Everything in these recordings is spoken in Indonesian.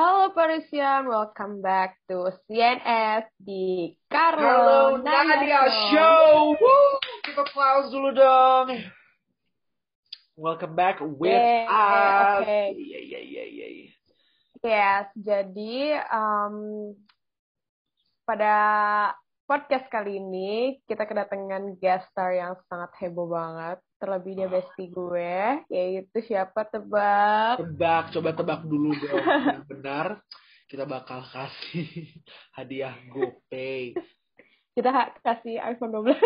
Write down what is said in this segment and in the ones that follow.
Halo Parisian, welcome back to CNS di Carlo Nadia Show. Woo! Kita applause dulu dong. Welcome back with Yay, us. oke. Yeah, yeah, yeah, yeah. Yes, jadi um, pada podcast kali ini kita kedatangan guest star yang sangat heboh banget. Terlebih dia bestie gue, yaitu siapa tebak? Tebak, coba tebak dulu dong. Yang benar, kita bakal kasih hadiah GoPay. Kita kasih iPhone 12.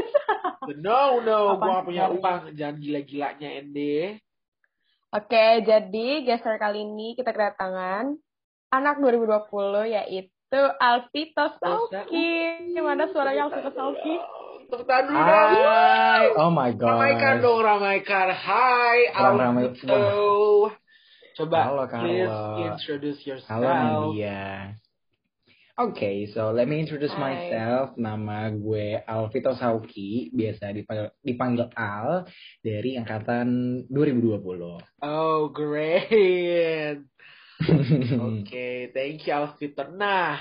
But no, no, nggak punya uang. Jangan gila-gilanya, Ende. Oke, jadi star kali ini kita kedatangan anak 2020 yaitu Alvito Sauki. Gimana suaranya Alvito Sauki? Tepuk tangan dulu dong. Hai, oh my Ramaikan god. dong, ramaikan. Hai, Alvito. Coba, Halo, please introduce yourself. Halo Nadia. Okay, so let me introduce Hai. myself. Nama gue Alvito Sauki, biasa dipanggil, dipanggil Al dari angkatan 2020. Oh, great. Oke, thank you Alvito. Nah,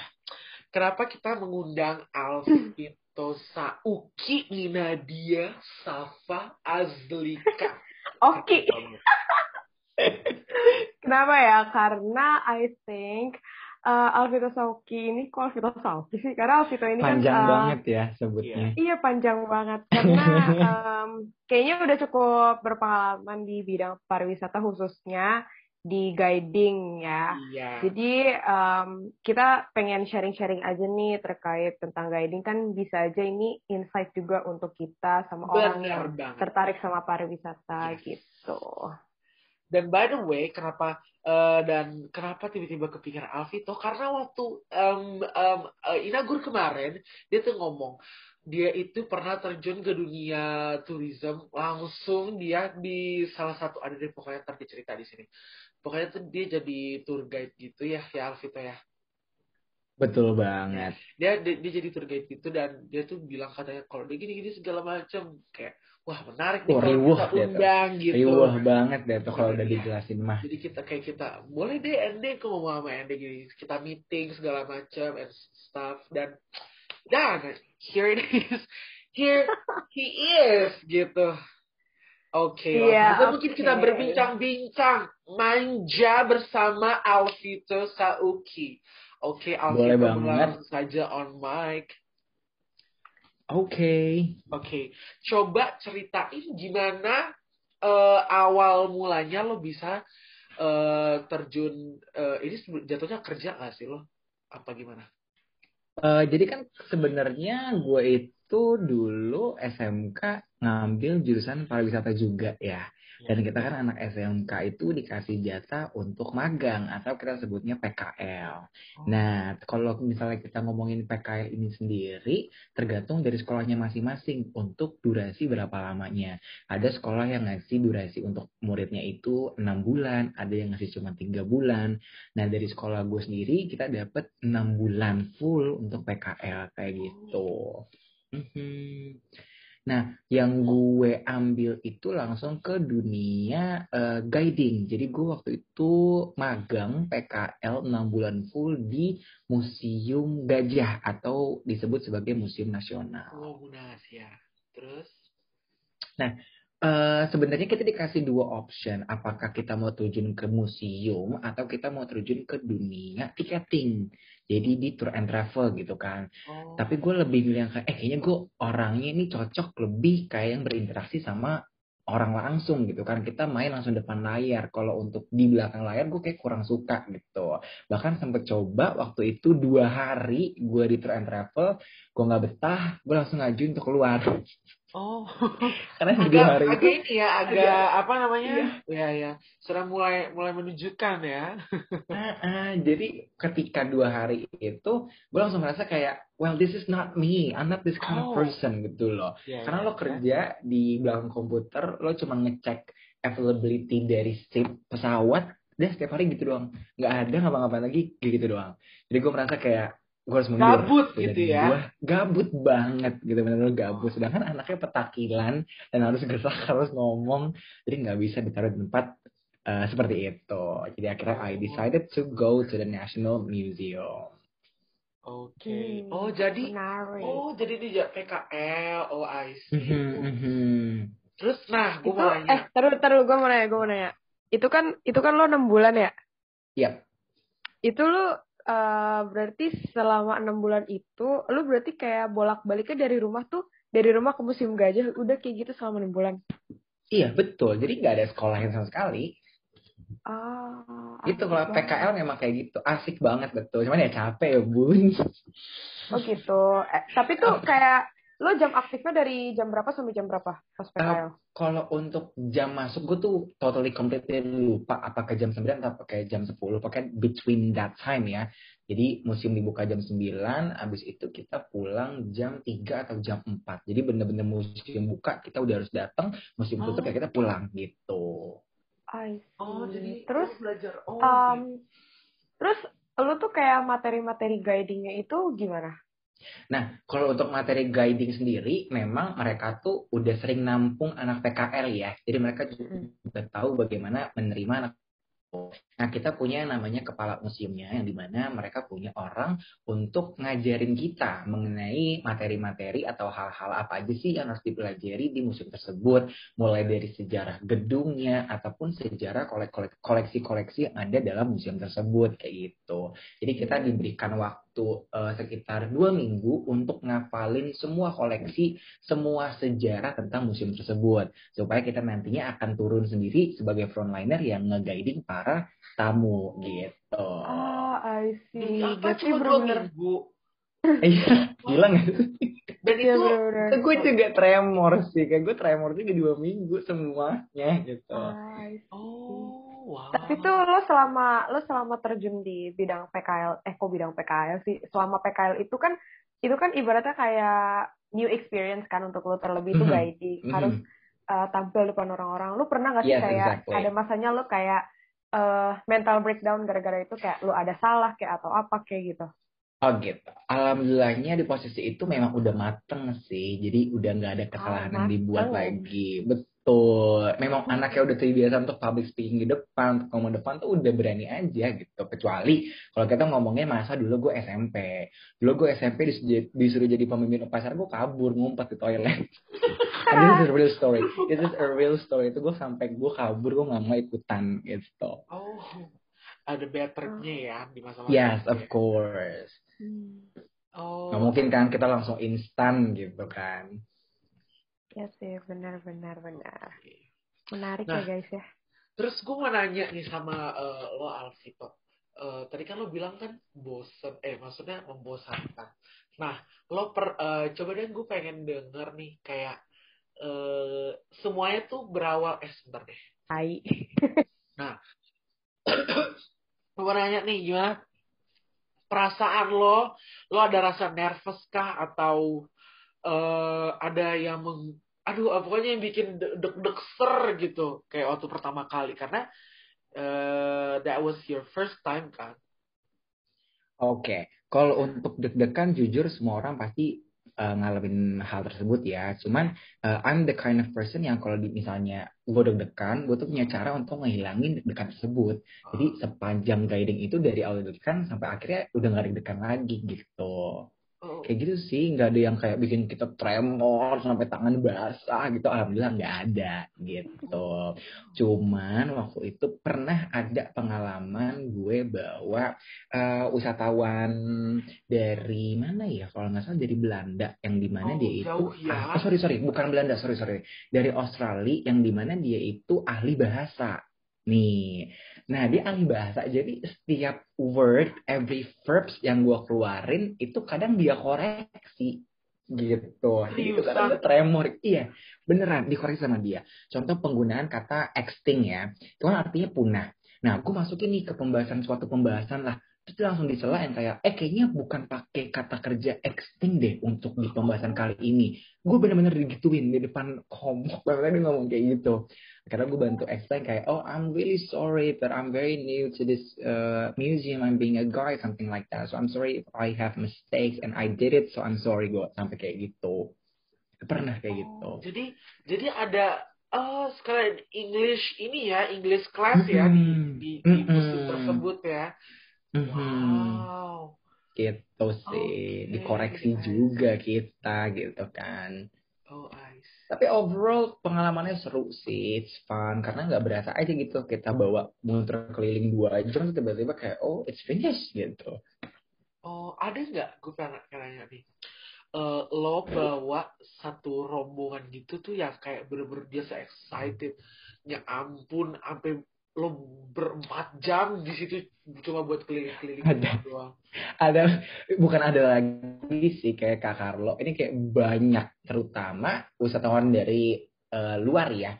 kenapa kita mengundang Alvito Sauki, Nadia, Safa, Azlika? Oke. Kenapa ya? Karena I think uh, Alvito Sauki ini kok Alvito Sauki sih? Karena Alvito ini Panjang kan uh, banget ya sebutnya. Iya panjang banget karena um, kayaknya udah cukup berpengalaman di bidang pariwisata khususnya di guiding ya. Iya. Jadi um, kita pengen sharing-sharing aja nih terkait tentang guiding kan bisa aja ini insight juga untuk kita sama orang yang banget. tertarik sama pariwisata Yes. gitu. Dan by the way, kenapa eh, dan kenapa tiba-tiba kepikiran Alvito? Karena waktu em, em, eh, inagur kemarin dia tuh ngomong dia itu pernah terjun ke dunia tourism langsung dia di salah satu ada deh pokoknya ntar dia cerita di sini. Pokoknya tuh dia jadi tour guide gitu ya, ya Alvito ya. Betul banget. Dia, dia dia jadi tour guide gitu dan dia tuh bilang katanya kalau dia gini-gini segala macam kayak wah menarik nih Wah, kalau kita undang gitu. Riuh banget deh tuh kalau udah Iya. dijelasin mah. Jadi kita kayak kita boleh deh Ende aku mau sama Ende gini kita meeting segala macam and stuff dan dan here it is here he is gitu. Oke, Iya, langsung mungkin oke. kita berbincang-bincang manja bersama Alvito Sauki. Oke, Alvito banget. mulai langsung saja on mic. Oke. Oke, coba ceritain gimana eh, awal mulanya lo bisa eh, terjun eh, ini jatuhnya kerja gak sih lo? Apa gimana? Eh, jadi kan sebenarnya gue itu dulu SMK ngambil jurusan pariwisata juga ya. Dan kita kan anak SMK itu dikasih jatah untuk magang atau kita sebutnya PKL. Nah, kalau misalnya kita ngomongin PKL ini sendiri, tergantung dari sekolahnya masing-masing untuk durasi berapa lamanya. Ada sekolah yang ngasih durasi untuk muridnya itu enam bulan, ada yang ngasih cuma tiga bulan. Nah, dari sekolah gue sendiri kita dapat enam bulan full untuk PKL kayak gitu. Mhm. Nah, yang gue ambil itu langsung ke dunia eh, guiding. Jadi gue waktu itu magang PKL 6 bulan full di Museum Gajah atau disebut sebagai Museum Nasional. Oh, Munas ya. Terus? Eh, sebenarnya kita dikasih dua option, apakah kita mau terjun ke museum atau kita mau terjun ke dunia ticketing. Jadi di tour and travel gitu kan. Oh, Tapi gue lebih milih yang kayak, eh kayaknya gue orangnya ini cocok lebih kayak yang berinteraksi sama orang langsung gitu kan. Kita main langsung depan layar. Kalau untuk di belakang layar gue kayak kurang suka gitu. Bahkan sempet coba waktu itu dua hari gue di tour and travel, gue nggak betah, gue langsung ngajuin untuk keluar. oh. Karena agak, dua hari agak itu ini ya, agak apa namanya? Ya, ya. Sudah mulai mulai menunjukkan ya. Ah, ah, jadi ketika dua hari itu gue langsung merasa kayak well this is not me I'm not this kind Oh. of person gitu loh Ya, karena ya, lo kerja di belakang komputer lo cuma ngecek availability dari seat pesawat dan setiap hari gitu doang nggak ada ngapa-ngapain lagi gitu doang jadi gue merasa kayak gue harus mundur Gabut Bener, gitu ya. gua gabut banget gitu benar-benar gabut sedangkan anaknya petakilan dan harus gerak harus ngomong jadi nggak bisa ditaruh di tempat Uh, seperti itu. Jadi akhirnya I decided to go to the National Museum. Oke. Okay. Hmm, oh jadi menarik. oh jadi dia PKL. Oh I see. Mhm, mhm. Terus nah gue itu mau eh nanya. taruh taruh gue mau nanya gue mau nanya itu kan itu kan lo enam bulan ya Yap. itu lo eh, berarti selama enam bulan itu lo berarti kayak bolak baliknya dari rumah tuh dari rumah ke museum gajah udah kayak gitu selama enam bulan Iya betul. Jadi nggak ada sekolahin sama sekali. ah Itu kalau banget. PKL memang kayak gitu. Asik banget betul. Cuman ya capek ya bun. oh gitu eh, tapi tuh kayak lo jam aktifnya dari jam berapa sampai jam berapa pas PKL Kalau untuk jam masuk gue tuh totally completely lupa apakah jam 9 atau pakai jam 10. Pokoknya between that time ya. Jadi museum dibuka jam 9, abis itu kita pulang jam 3 atau jam 4. Jadi bener-bener museum buka, kita udah harus datang, museum tutup Oh. ya kita pulang gitu. I see. Oh jadi terus belajar. Oh. um, terus lo tuh kayak materi-materi guidingnya itu gimana Nah, kalau untuk materi guiding sendiri, memang mereka tuh udah sering nampung anak PKL ya. Jadi mereka juga tahu bagaimana menerima anak Nah, kita punya namanya kepala museumnya, yang di mana mereka punya orang untuk ngajarin kita mengenai materi-materi atau hal-hal apa aja sih yang harus dipelajari di museum tersebut, mulai dari sejarah gedungnya ataupun sejarah kolek- koleksi-koleksi yang ada dalam museum tersebut kayak gitu. Jadi kita diberikan waktu eh, sekitar dua minggu untuk ngafalin semua koleksi, semua sejarah tentang museum tersebut, supaya kita nantinya akan turun sendiri sebagai frontliner yang nge-guiding para tamu gitu. ah I see apa cuma dua minggu? Iya, gila nggak sih? Dan Iya itu bener-bener. gue juga tremor sih, kayak gue tremor juga dua minggu semuanya gitu. Ah, I see. oh wow. Tapi tuh lo selama lo selama terjun di bidang PKL, eh kok bidang PKL sih? Selama PKL itu kan itu kan ibaratnya kayak new experience kan untuk lo terlebih itu Mhm. guiding Mhm. harus uh, tampil depan orang-orang. Lo pernah nggak sih Yes, kayak exactly. ada masanya lo kayak uh, mental breakdown gara-gara itu kayak lo ada salah kayak atau apa kayak gitu? Oh gitu. Alhamdulillahnya di posisi itu memang udah mateng sih. Jadi udah nggak ada kesalahan yang dibuat mateng. lagi. Betul. Memang anaknya udah terbiasa untuk public speaking di depan, untuk ngomong depan tuh udah berani aja gitu. Kecuali kalau kita ngomongnya masa dulu gue SMP. Dulu gue SMP disuruh, disuruh jadi pemimpin upacara, gue kabur ngumpet di toilet. And this is a real story. This is a real story. Itu gue sampai gue kabur, gue nggak mau ikutan gitu. Oh ada bad tripnya ya di masa-masa Yes, of ya. course. Oh. Nggak mungkin kan kita langsung instan gitu kan. Ya sih, benar benar benar. Menarik Nah. ya guys ya. Terus gue mau nanya nih sama eh, lo Alvito. Eh, tadi kan lo bilang kan bosen, eh maksudnya membosankan. Nah, lo per, eh, coba deh gue pengen denger nih kayak eh, semuanya tuh berawal eh sebentar deh. Tai. Gue mau nanya nih gimana perasaan lo? Lo ada rasa nervous kah atau eh, ada yang meng, aduh pokoknya yang bikin de- deg-deg ser gitu kayak waktu pertama kali karena eh, that was your first time kan? Oke, kalau untuk deg-degan jujur semua orang pasti uh, ngalamin hal tersebut ya. Cuman uh, I'm the kind of person yang kalau di, misalnya gue deg-degan, gue tuh punya cara untuk ngehilangin deg-degan tersebut. Jadi sepanjang guiding itu dari awal deg-degan sampai akhirnya udah nggak deg-degan lagi gitu. Oh, Kayak gitu sih, nggak ada yang kayak bikin kita tremor sampai tangan basah gitu. Alhamdulillah nggak ada gitu. Cuman waktu itu pernah ada pengalaman gue bawa eh, wisatawan dari mana ya? Kalau nggak salah dari Belanda, yang di mana Oh, dia itu jauh ya. ah, oh, sorry sorry, bukan Belanda, sorry sorry, dari Australia, yang di mana dia itu ahli bahasa. Nih, nah dia ahli bahasa, jadi setiap word, every verbs yang gue keluarin itu kadang dia koreksi gitu. Jadi itu kadang tremor, iya beneran dikoreksi sama dia. Contoh penggunaan kata extinct ya, itu kan artinya punah. Nah, gue masukin nih ke pembahasan suatu pembahasan lah. Terus dia langsung disela yang kayak, eh kayaknya bukan pakai kata kerja extinct deh untuk di pembahasan kali ini. Gue bener-bener digituin di depan komuk, bener dia ngomong kayak gitu. Karena gue bantu explain kayak, oh I'm really sorry, but I'm very new to this uh, museum, I'm being a guide, something like that. So I'm sorry if I have mistakes and I did it, so I'm sorry gue sampai kayak gitu. Pernah kayak gitu. Jadi jadi ada Oh, sekalian English ini ya, English class ya di Mm-mm. di, di musim Mm-mm. tersebut ya. Mhm. Wow. Gitu sih, Oke, dikoreksi juga kita gitu kan. Oh, I see. Tapi overall pengalamannya seru sih, it's fun karena nggak berasa aja gitu kita bawa muter keliling dua jam tiba-tiba kayak oh it's finished gitu. Oh, ada nggak? Gue pernah nanya nih. Eh, lo bawa satu rombongan gitu tuh yang kayak bener-bener dia se excited. Ya ampun, sampai lo berempat jam di situ cuma buat keliling-keliling Ada. doang. Ada bukan ada lagi sih kayak Kak Carlo ini kayak banyak terutama wisatawan dari eh, luar ya.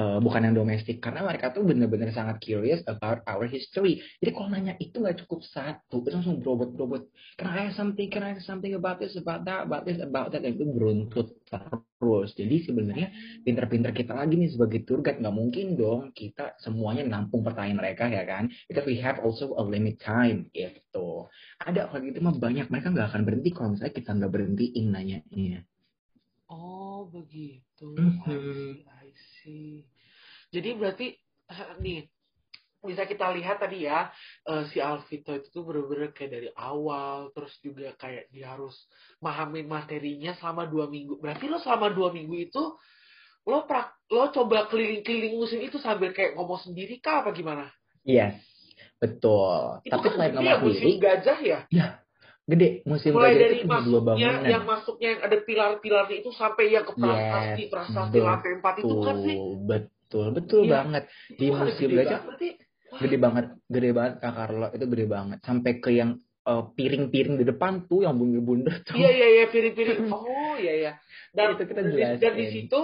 Eh, bukan yang domestik karena mereka tuh bener-bener sangat curious about our history. Jadi kalau nanya itu nggak cukup satu, itu langsung berobot-berobot. Can I have something? Can I have something about this, about that, about this, about that? Dan itu beruntut terus. Jadi sebenarnya pinter-pinter kita lagi nih sebagai tour guide nggak mungkin dong kita semuanya nampung pertanyaan mereka ya kan? Because we have also a limit time gitu. Ada kalau gitu mah banyak mereka nggak akan berhenti kalau misalnya kita nggak berhentiin nanyanya. Oh, begitu. I see. Jadi berarti eh, nih bisa kita lihat tadi ya eh, si Alvito itu tuh bener-bener kayak dari awal terus juga kayak dia harus mahamin materinya selama dua minggu. Berarti lo selama dua minggu itu lo prak, lo coba keliling-keliling musim itu sambil kayak ngomong sendiri kah apa gimana? Yes, betul. Itu Tapi kan selain gede ya ngomong musim gajah ya. gede musim Mulai gajah dari itu masuknya bangunan. yang masuknya yang ada pilar-pilarnya itu sampai yang ke prasasti, Yes, prasasti lantai empat itu kan sih. betul, betul Iya. banget. Di musim gede gajah ya. gede banget, gede banget Kak Carlo itu gede banget. Sampai ke yang eh, piring-piring di depan tuh yang bundar-bundar tuh. Iya iya iya piring-piring. Oh iya iya. Dan Itu kita di, dan di jelasin. situ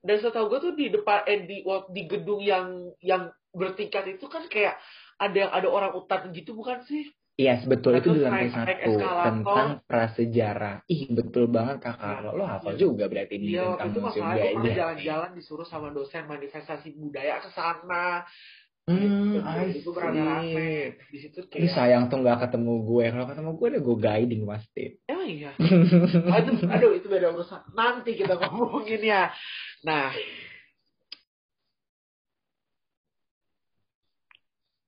dan setahu gue tuh di depan eh, di di gedung yang yang bertingkat itu kan kayak ada yang ada orang utan gitu bukan sih? Iya, betul Nah, itu di lantai satu tentang prasejarah. Ih, betul banget Kak Carlo. Lo hafal juga berarti ini Iya, tentang itu pernah gajah. jalan-jalan disuruh sama dosen manifestasi budaya ke sana. Hmm, Gitu. Itu see. Di situ Ini kayak sayang tuh nggak ketemu gue. Kalau ketemu gue udah gue guiding pasti. Emang iya. Aduh, aduh itu beda urusan. Nanti kita ngomongin ya. Nah,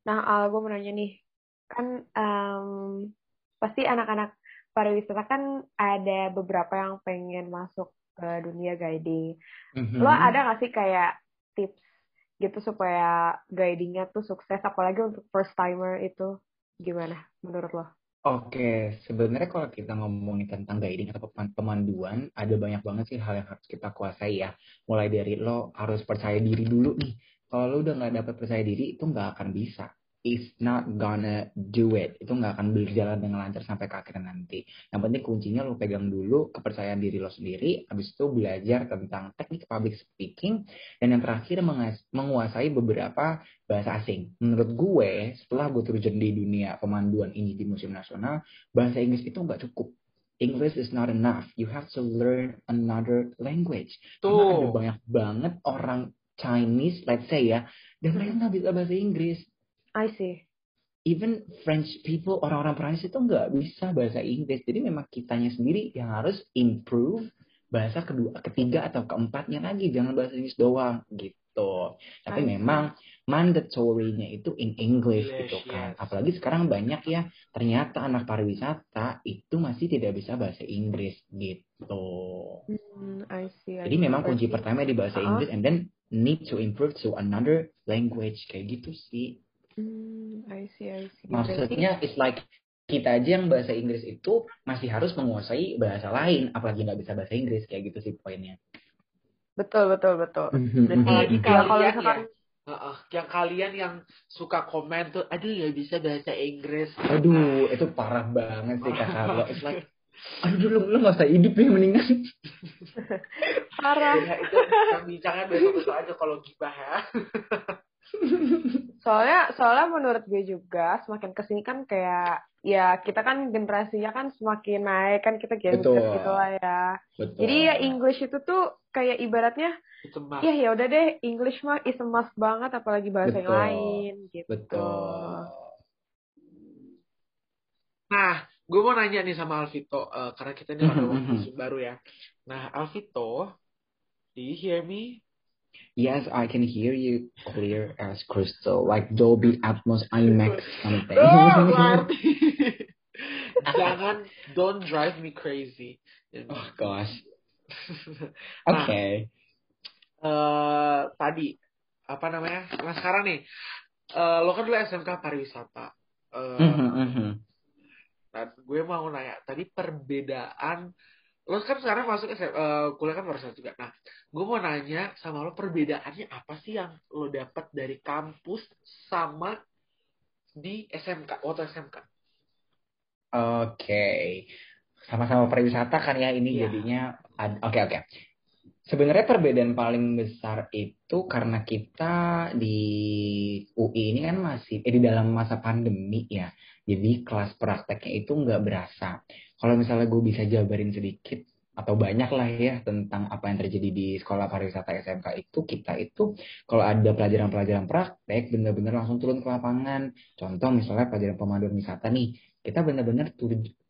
Nah, Al, gue mau nanya nih, kan em, pasti anak-anak pariwisata kan ada beberapa yang pengen masuk ke dunia guiding. Mhm. Lo ada nggak sih kayak tips gitu supaya guidingnya tuh sukses, apalagi untuk first timer itu gimana menurut lo? Oke, sebenarnya kalau kita ngomongin tentang guiding atau peman- pemanduan, ada banyak banget sih hal yang harus kita kuasai ya. Mulai dari lo harus percaya diri dulu nih. Kalau lo udah nggak dapat percaya diri, itu nggak akan bisa. It's not gonna do it. Itu nggak akan berjalan dengan lancar sampai ke akhir nanti. Yang penting kuncinya lo pegang dulu kepercayaan diri lo sendiri. Habis itu belajar tentang teknik public speaking. Dan yang terakhir menguasai beberapa bahasa asing. Menurut gue, setelah gue terjun di dunia pemanduan ini di museum nasional, bahasa Inggris itu nggak cukup. English is not enough. You have to learn another language. Karena ada tuh. banyak banget orang Chinese, let's say ya, dan mereka nggak bisa bahasa Inggris. I see. Even French people, orang-orang Prancis itu nggak bisa bahasa Inggris. Jadi memang kitanya sendiri yang harus improve bahasa kedua, ketiga atau keempatnya lagi. Jangan bahasa Inggris doang gitu. Tapi I see. memang mandatory-nya itu in English English, gitu kan. yes. Apalagi sekarang banyak ya ternyata anak pariwisata itu masih tidak bisa bahasa Inggris gitu. Hmm, I see. I Jadi see. memang kunci pertama di bahasa Uh-uh. Inggris and then need to improve to another language kayak gitu sih. Hmm, I see, I see. Maksudnya it's like kita aja yang bahasa Inggris itu masih harus menguasai bahasa lain apalagi nggak bisa bahasa Inggris kayak gitu sih poinnya. betul, betul, betul. Mhm, Apalagi ya kalau kalian misalkan Heeh, yang kalian yang suka komen tuh, aduh ya bisa bahasa Inggris. Aduh, itu parah banget sih Kak Carlo. It's like, aduh lu, lu gak usah hidup ya mendingan. parah. Ya, itu yang bincangnya besok-besok aja kalau gibah ya. Soalnya, soalnya menurut gue juga semakin ke sini kan kayak ya kita kan generasinya kan semakin naik kan kita Gen Z Betul. gitu lah ya. Betul. Jadi ya English itu tuh kayak ibaratnya ya ya udah deh English mah is a must banget apalagi bahasa yang Betul. lain gitu. Betul. Nah, gue mau nanya nih sama Alvito, eh, karena kita ini ada Mhm, mhm. musim baru ya. Nah, Alvito, do you hear me? Yes, I can hear you clear as crystal, like Dolby Atmos IMAX something. Oh. Jangan don't drive me crazy. oh gosh. Nah, Okay. eh, tadi apa namanya? Nah sekarang nih, eh, lo kan dulu SMK pariwisata. Eh, Mhm, mhm. Nah, gue mau nanya, tadi perbedaan, lo kan sekarang masuk eh, kuliah kan pariwisata juga. Nah, gue mau nanya sama lo perbedaannya apa sih yang lo dapat dari kampus sama di SMK, waktu SMK? Oke. Sama-sama pariwisata kan ya ini Iya. jadinya ad- oke oke. Sebenarnya perbedaan paling besar itu karena kita di UI ini kan masih eh, di dalam masa pandemi ya. Jadi kelas prakteknya itu nggak berasa. Kalau misalnya gue bisa jabarin sedikit atau banyak lah ya tentang apa yang terjadi di sekolah pariwisata SMK itu kita itu kalau ada pelajaran-pelajaran praktek bener-bener langsung turun ke lapangan. Contoh misalnya pelajaran pemanduan wisata nih kita benar-benar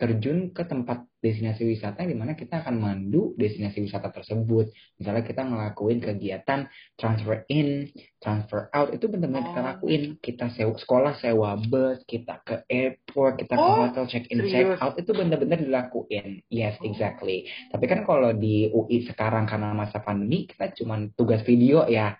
terjun ke tempat destinasi wisata di mana kita akan mandu destinasi wisata tersebut. Misalnya kita ngelakuin kegiatan transfer in, transfer out itu benar-benar kita Oh. lakuin. Kita sewa, sekolah sewa bus, kita ke airport, kita ke Oh, hotel check in, check out itu benar-benar dilakuin. Yes, Oh. exactly. Tapi kan kalau di UI sekarang karena masa pandemi kita cuma tugas video ya.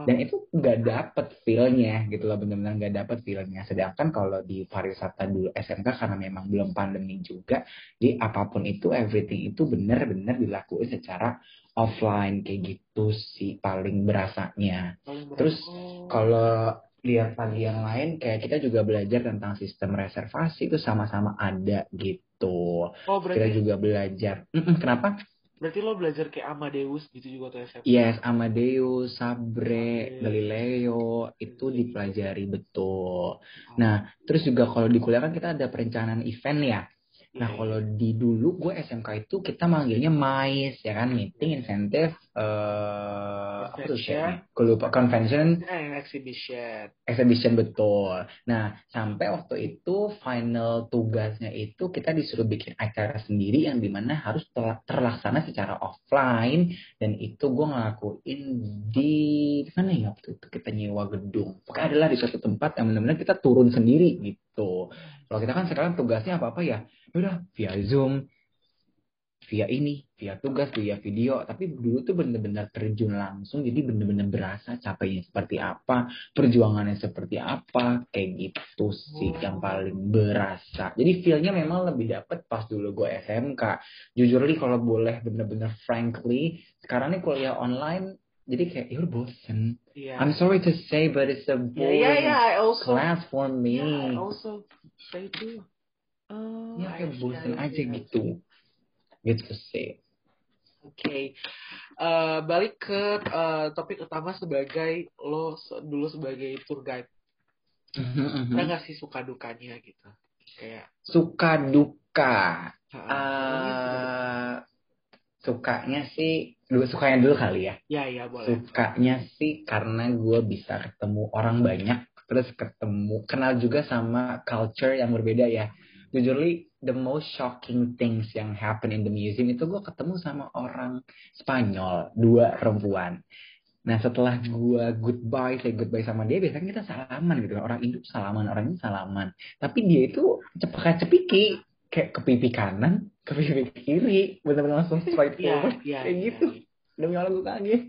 Dan itu nggak dapet feel-nya gitu loh benar-benar nggak dapet feel-nya. Sedangkan kalau di pariwisata dulu SMK karena memang belum pandemi juga jadi apa pun itu everything itu benar-benar dilakuin secara offline kayak gitu sih paling berasanya. Paling terus kalau lihat lagi yang lain kayak kita juga belajar tentang sistem reservasi itu sama-sama ada gitu. Oh, kita juga belajar. Kenapa berarti lo belajar kayak Amadeus gitu juga tuh SMK? Yes, Amadeus, Sabre, Sabre. Galileo itu dipelajari betul. Nah, terus juga kalau di kuliah kan kita ada perencanaan event ya. Iya, Nah, kalau di dulu gue SMK itu kita manggilnya MICE ya kan, meeting incentive eh Convention. share Gue lupa convention Eh, exhibition. exhibition betul. Nah, sampai waktu itu final tugasnya itu kita disuruh bikin acara sendiri yang di mana harus terlaksana secara offline dan itu gue ngelakuin di mana ya waktu itu kita nyewa gedung. Pokoknya adalah di suatu tempat yang benar-benar kita turun sendiri gitu. Kalau kita kan sekarang tugasnya apa apa ya, Ya udah via Zoom, via ini, via tugas, via video. Tapi dulu tuh bener-bener terjun langsung, jadi bener-bener berasa capeknya seperti apa, perjuangannya seperti apa, kayak gitu sih yang paling berasa. Jadi feel-nya memang lebih dapet pas dulu gue SMK. Jujur li kalau boleh bener-bener frankly, sekarang nih kuliah online, jadi kayak ya udah bosen. Iya. I'm sorry to say, but it's a Yeah, boring yeah, yeah. I also, class for me. yeah, I also say too. Oh, Ya kayak bosen aja gitu. Gitu sih. Oke, Eh, balik ke eh, topik utama sebagai lo dulu sebagai tour guide. Mhm, mhm. Ada nggak sih suka dukanya gitu? Kayak, Suka duka. duka. eh sukanya sih, dulu sukanya dulu kali ya. ya ya boleh. Sukanya sih karena gue bisa ketemu orang banyak, terus ketemu, kenal juga sama culture yang berbeda ya. Jujur li, the most shocking things yang happen in the museum itu gue ketemu sama orang Spanyol, dua perempuan. Nah setelah gue goodbye, say goodbye sama dia, biasanya kita salaman gitu kan. Orang Indo salaman, orang ini salaman. Tapi dia itu cepaka cepiki, kayak ke pipi kanan, ke pipi kiri, bener-bener langsung straight Iya forward. iya. kayak iya, gitu. iya. Demi Allah gue kaget.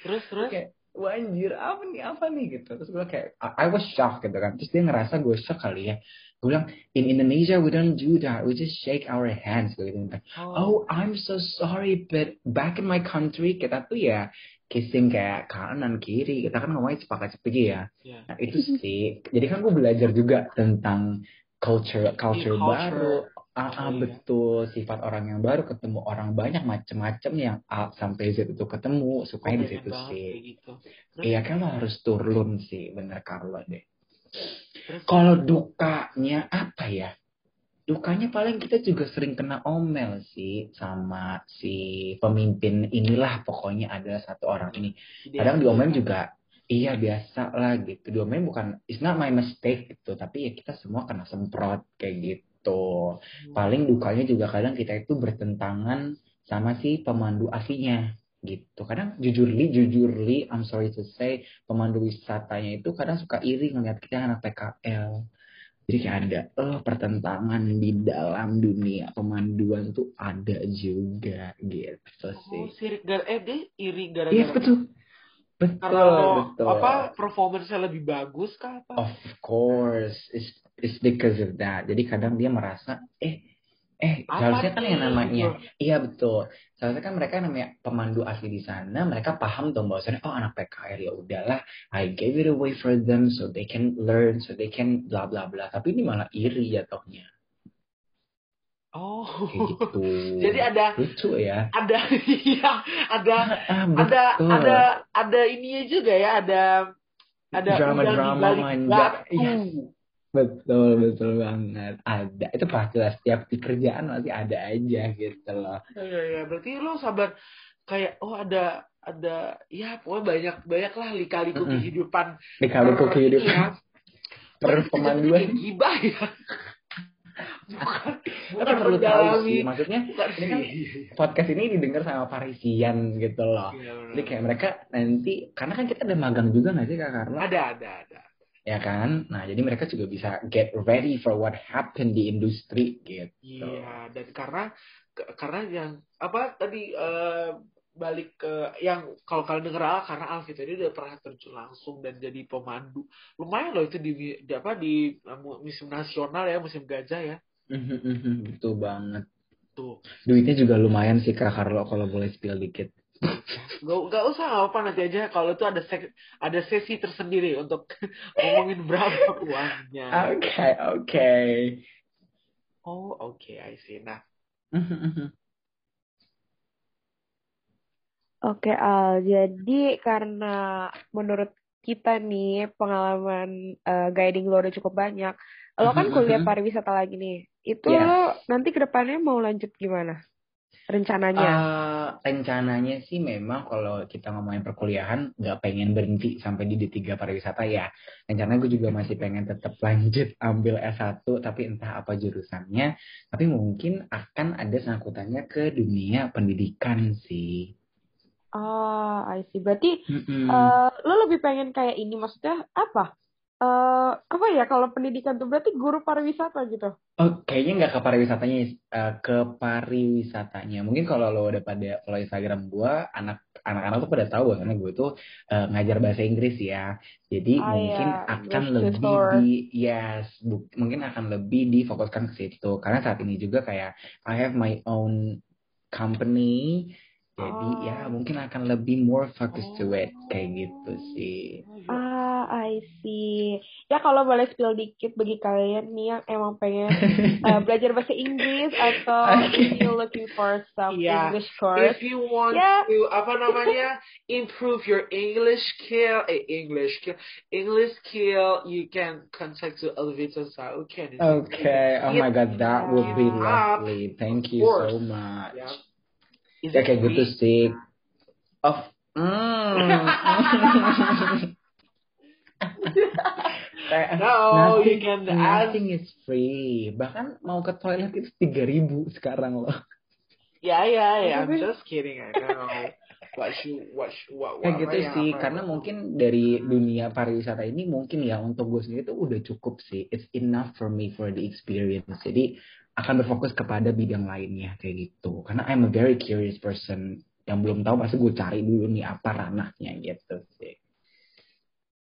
Terus terus. Kayak, wah anjir, apa nih, apa nih gitu. Terus gue kayak, I I was shocked gitu kan. Terus dia ngerasa gue shock kali ya. Gue bilang, in Indonesia we don't do that, we just shake our hands gitu. gitu. Oh, I'm so sorry, but back in my country kita tuh ya kissing kayak kanan kiri. Kita kan ngomongnya cepat cepet ya. Iya. Nah itu sih. Jadi kan gue belajar juga tentang culture culture Culture. baru. Ah, ah, Oh, iya. betul sifat orang yang baru ketemu orang banyak macem-macem yang A sampai Z itu ketemu Oh, supaya di banyak situ sih. gitu. Iya kan lo harus turun sih bener Carlo deh. Kalau dukanya apa ya? Dukanya paling kita juga sering kena omel sih sama si pemimpin inilah pokoknya ada satu orang ini. Kadang diomelin juga iya biasa lah gitu. Diomelin bukan it's not my mistake gitu, tapi ya kita semua kena semprot kayak gitu. Paling dukanya juga kadang kita itu bertentangan sama si pemandu aslinya. gitu. Kadang jujurly, jujurly, I'm sorry to say, pemandu wisatanya itu kadang suka iri ngeliat kita anak PKL. Jadi kayak ada oh, pertentangan di dalam dunia pemanduan tuh ada juga gitu sih. Oh, sirik gara eh dia iri gara-gara Iya betul. Betul, karena betul. apa performance-nya lebih bagus kah apa? Of course, it's, it's because of that. Jadi kadang dia merasa, eh, eh, Apa seharusnya kan yang namanya, iya betul. Seharusnya kan mereka namanya pemandu asli di sana, mereka paham dong bahwasannya, oh anak PKR ya udahlah, I gave it away for them so they can learn, so they can bla bla bla. Tapi ini malah iri jatuhnya, Oh. kayak gitu. Jadi ada lucu ya. ada iya, ada Ah, ada betul. ada ada ininya juga ya, ada ada Drama-drama udang di balik manja. batu. Iya. Betul, betul banget. Ada. Itu pasti lah. Setiap di kerjaan masih ada aja gitu loh. Iya, iya, berarti lo sabar kayak oh ada ada ya pokoknya banyak banyak lah lika-liku Mm-mm. kehidupan Di kali per- kehidupan. iya. Per pemanduan. gibah ya. bukan bukan perlu tahu sih. Maksudnya Bukan ini kan podcast ini didengar sama Parisian gitu loh. Iya, benar. Jadi kayak mereka nanti, karena kan kita ada magang juga nggak sih Kak Carlo? ada ada ada. Ya kan? Nah jadi mereka juga bisa get ready for what happened di industri gitu. Iya, dan karena karena yang apa tadi eh, balik ke yang kalau kalian denger ah, karena Alfi tadi udah pernah terjun langsung dan jadi pemandu. Lumayan loh itu di, di apa di eh, musim nasional ya, musim gajah ya. Betul banget. Tuh. Duitnya juga lumayan sih Kak Carlo kalau boleh spill dikit. Gak, gak usah apa nanti aja kalau itu ada sek- ada sesi tersendiri untuk ngomongin berapa uangnya. Oke, oke. Oh, oke, I see. Nah, Oke, Al. Jadi karena menurut kita nih pengalaman eh, guiding lo udah cukup banyak. Lo kan Mhm, kuliah mhm. pariwisata lagi nih. Itu Yes. lo nanti ke depannya mau lanjut gimana? Rencananya? Eh, rencananya sih memang kalau kita ngomongin perkuliahan nggak pengen berhenti sampai di D3 pariwisata ya. Rencana gue juga masih pengen tetap lanjut ambil S1 tapi entah apa jurusannya. Tapi mungkin akan ada sangkutannya ke dunia pendidikan sih. Ah, I see. Berarti Mm-mm. eh, lo lebih pengen kayak ini maksudnya apa? Eh, apa ya kalau pendidikan tuh berarti guru pariwisata gitu. Oh, kayaknya nggak ke pariwisatanya, eh, ke pariwisatanya. Mungkin kalau lo udah pada follow Instagram gue, anak anak-anak tuh pada tahu bahwa gue tuh eh, ngajar bahasa Inggris ya. Jadi Ah, mungkin ya, akan lebih tutor. di yes, bu- mungkin akan lebih difokuskan ke situ. Karena saat ini juga kayak I have my own company. Jadi ya Oh. mungkin akan lebih more focus to it kayak gitu sih. Ah, I see. Ya kalau boleh spill dikit bagi kalian nih yang emang pengen eh, belajar bahasa Inggris atau if you looking for some Iya. English course. if you want Yeah. to apa namanya improve your English skill, eh, English skill, English skill, you can contact to Elevator Sauken. Okay, oh my god, that would be lovely. Thank you so much. Ya. Is Ya kayak gitu free? sih. Of mm. No, nothing, you can ask. nothing is free. Bahkan mau ke toilet itu tiga ribu sekarang loh. Ya ya ya, I'm just kidding. I know. What you what you- what what gitu yang sih, apa karena mungkin dari dunia pariwisata ini mungkin ya untuk gue sendiri itu udah cukup sih. It's enough for me for the experience. Jadi akan berfokus kepada bidang lainnya kayak gitu. Karena I'm a very curious person. Yang belum tahu pasti gue cari dulu nih apa ranahnya gitu sih.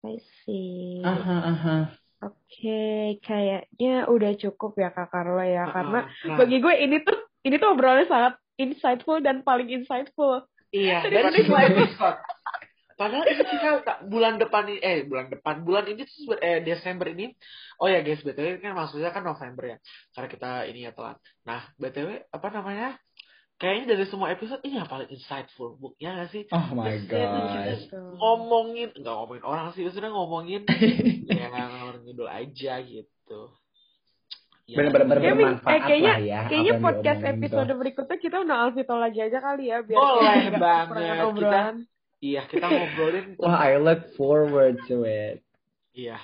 I see. Aha, aha. Oke, kayaknya udah cukup ya Kak Carlo ya. Uh-uh. Karena Nah, bagi gue ini tuh ini tuh obrolannya sangat insightful dan paling insightful. iya dari semua episode. Padahal ini kita bulan depan ini eh bulan depan bulan ini tuh eh Desember ini oh ya guys btw kan maksudnya kan November ya karena kita ini ya telat. Nah btw apa namanya kayaknya dari semua episode ini yang paling insightful booknya nggak sih? Oh my gosh. Gitu. ngomongin nggak ngomongin orang sih maksudnya ngomongin ya ngalor ngidul aja gitu. Ya, Bener-bener Kayaknya- bermanfaat eh, kayaknya- lah ya. Kayaknya yang podcast episode tuh. berikutnya kita undang Alvito lagi aja kali ya biar Boleh banget. Kita-. Iya kita ngobrolin Wah, I look forward to it. Iya.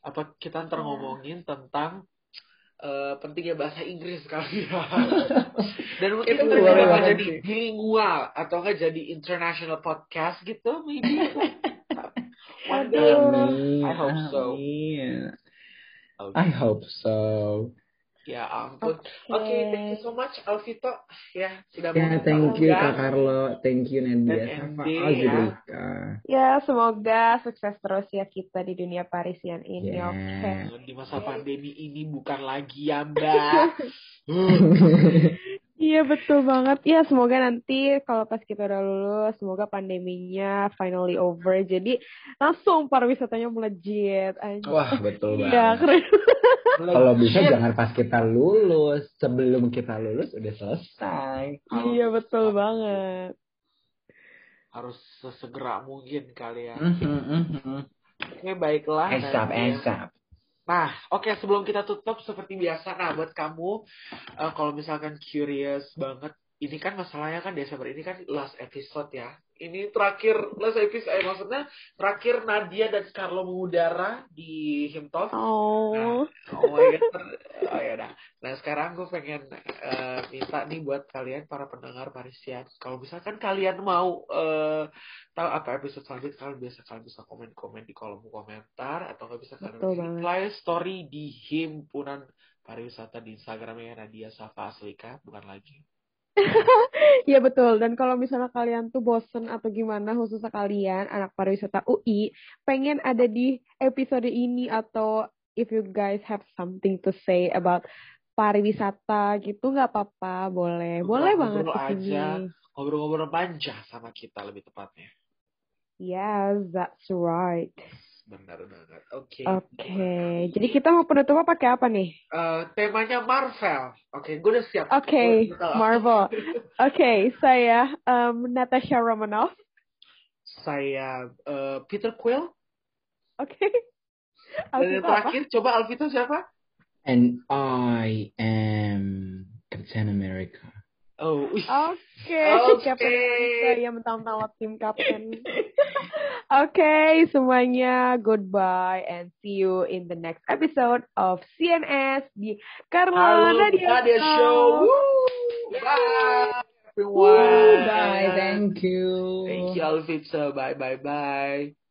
Apa kita ntar Iya. ngomongin tentang uh, pentingnya bahasa Inggris kali ya. Dan mungkin Itu bisa banget jadi bilingual atau enggak jadi international podcast gitu maybe. One day. I hope so. Amin. Oke. I hope so. Ya ampun. Oke, Oke. thank you so much Alvito ya sudah Ya, mau thank you. Kak Carlo, thank you Nadia, sama Azrika. Ya, semoga sukses terus ya kita di dunia Parisian ini, Yeah. oke? Di masa pandemi ini bukan lagi ya Mbak. Iya, betul banget. Ya, semoga nanti kalau pas kita udah lulus, semoga pandeminya finally over. Jadi, langsung pariwisatanya melejit. Anjir. Wah, betul Iya, banget. keren. Kalau bisa jangan pas kita lulus, sebelum kita lulus udah selesai. Iya, betul banget. Harus sesegera mungkin kali ya. Mhm, mhm. Oke, baiklah. Esap, esap. Nah, oke sebelum kita tutup seperti biasa, nah buat kamu eh, kalau misalkan curious banget, ini kan masalahnya kan Desember ini kan last episode ya. Ini terakhir last episode, eh, maksudnya terakhir Nadia dan Carlo mengudara di Himtov. Oh, Oh my god. Oh ya udah. Nah sekarang gue pengen eh, minta nih buat kalian para pendengar Parisian, kalau misalkan kalian mau eh, tahu apa episode selanjutnya, kalian bisa kalian bisa komen-komen di kolom komentar atau nggak bisa kalian reply story di himpunan pariwisata di Instagramnya Nadia Safa Aslika bukan lagi. Iya betul. Dan kalau misalnya kalian tuh bosen atau gimana, khususnya kalian anak pariwisata UI, pengen ada di episode ini atau if you guys have something to say about pariwisata gitu, nggak apa-apa, boleh, boleh banget Ngobrol-ngobrol ke sini. aja. Ngobrol-ngobrol manja sama kita lebih tepatnya. Yes, that's right. Benar banget. Oke. Oke, jadi kita mau penutupnya pakai apa nih? Eh, temanya Marvel. Oke, gue udah siap. Oke, tahu. Marvel. Oke, saya um, Natasha Romanoff. Saya eh, Peter Quill. Oke. Dan yang Alvito apa? terakhir, coba Alvito siapa? And I am Captain America. Oh. Oke, Oke. Captain America ya mentang-mentang tim Captain. Oke, semuanya goodbye and see you in the next episode of CNS di Nadia, Nadia Show. Woo! Bye, everyone. Bye, thank you. Thank you, Alvito. Bye, bye, bye.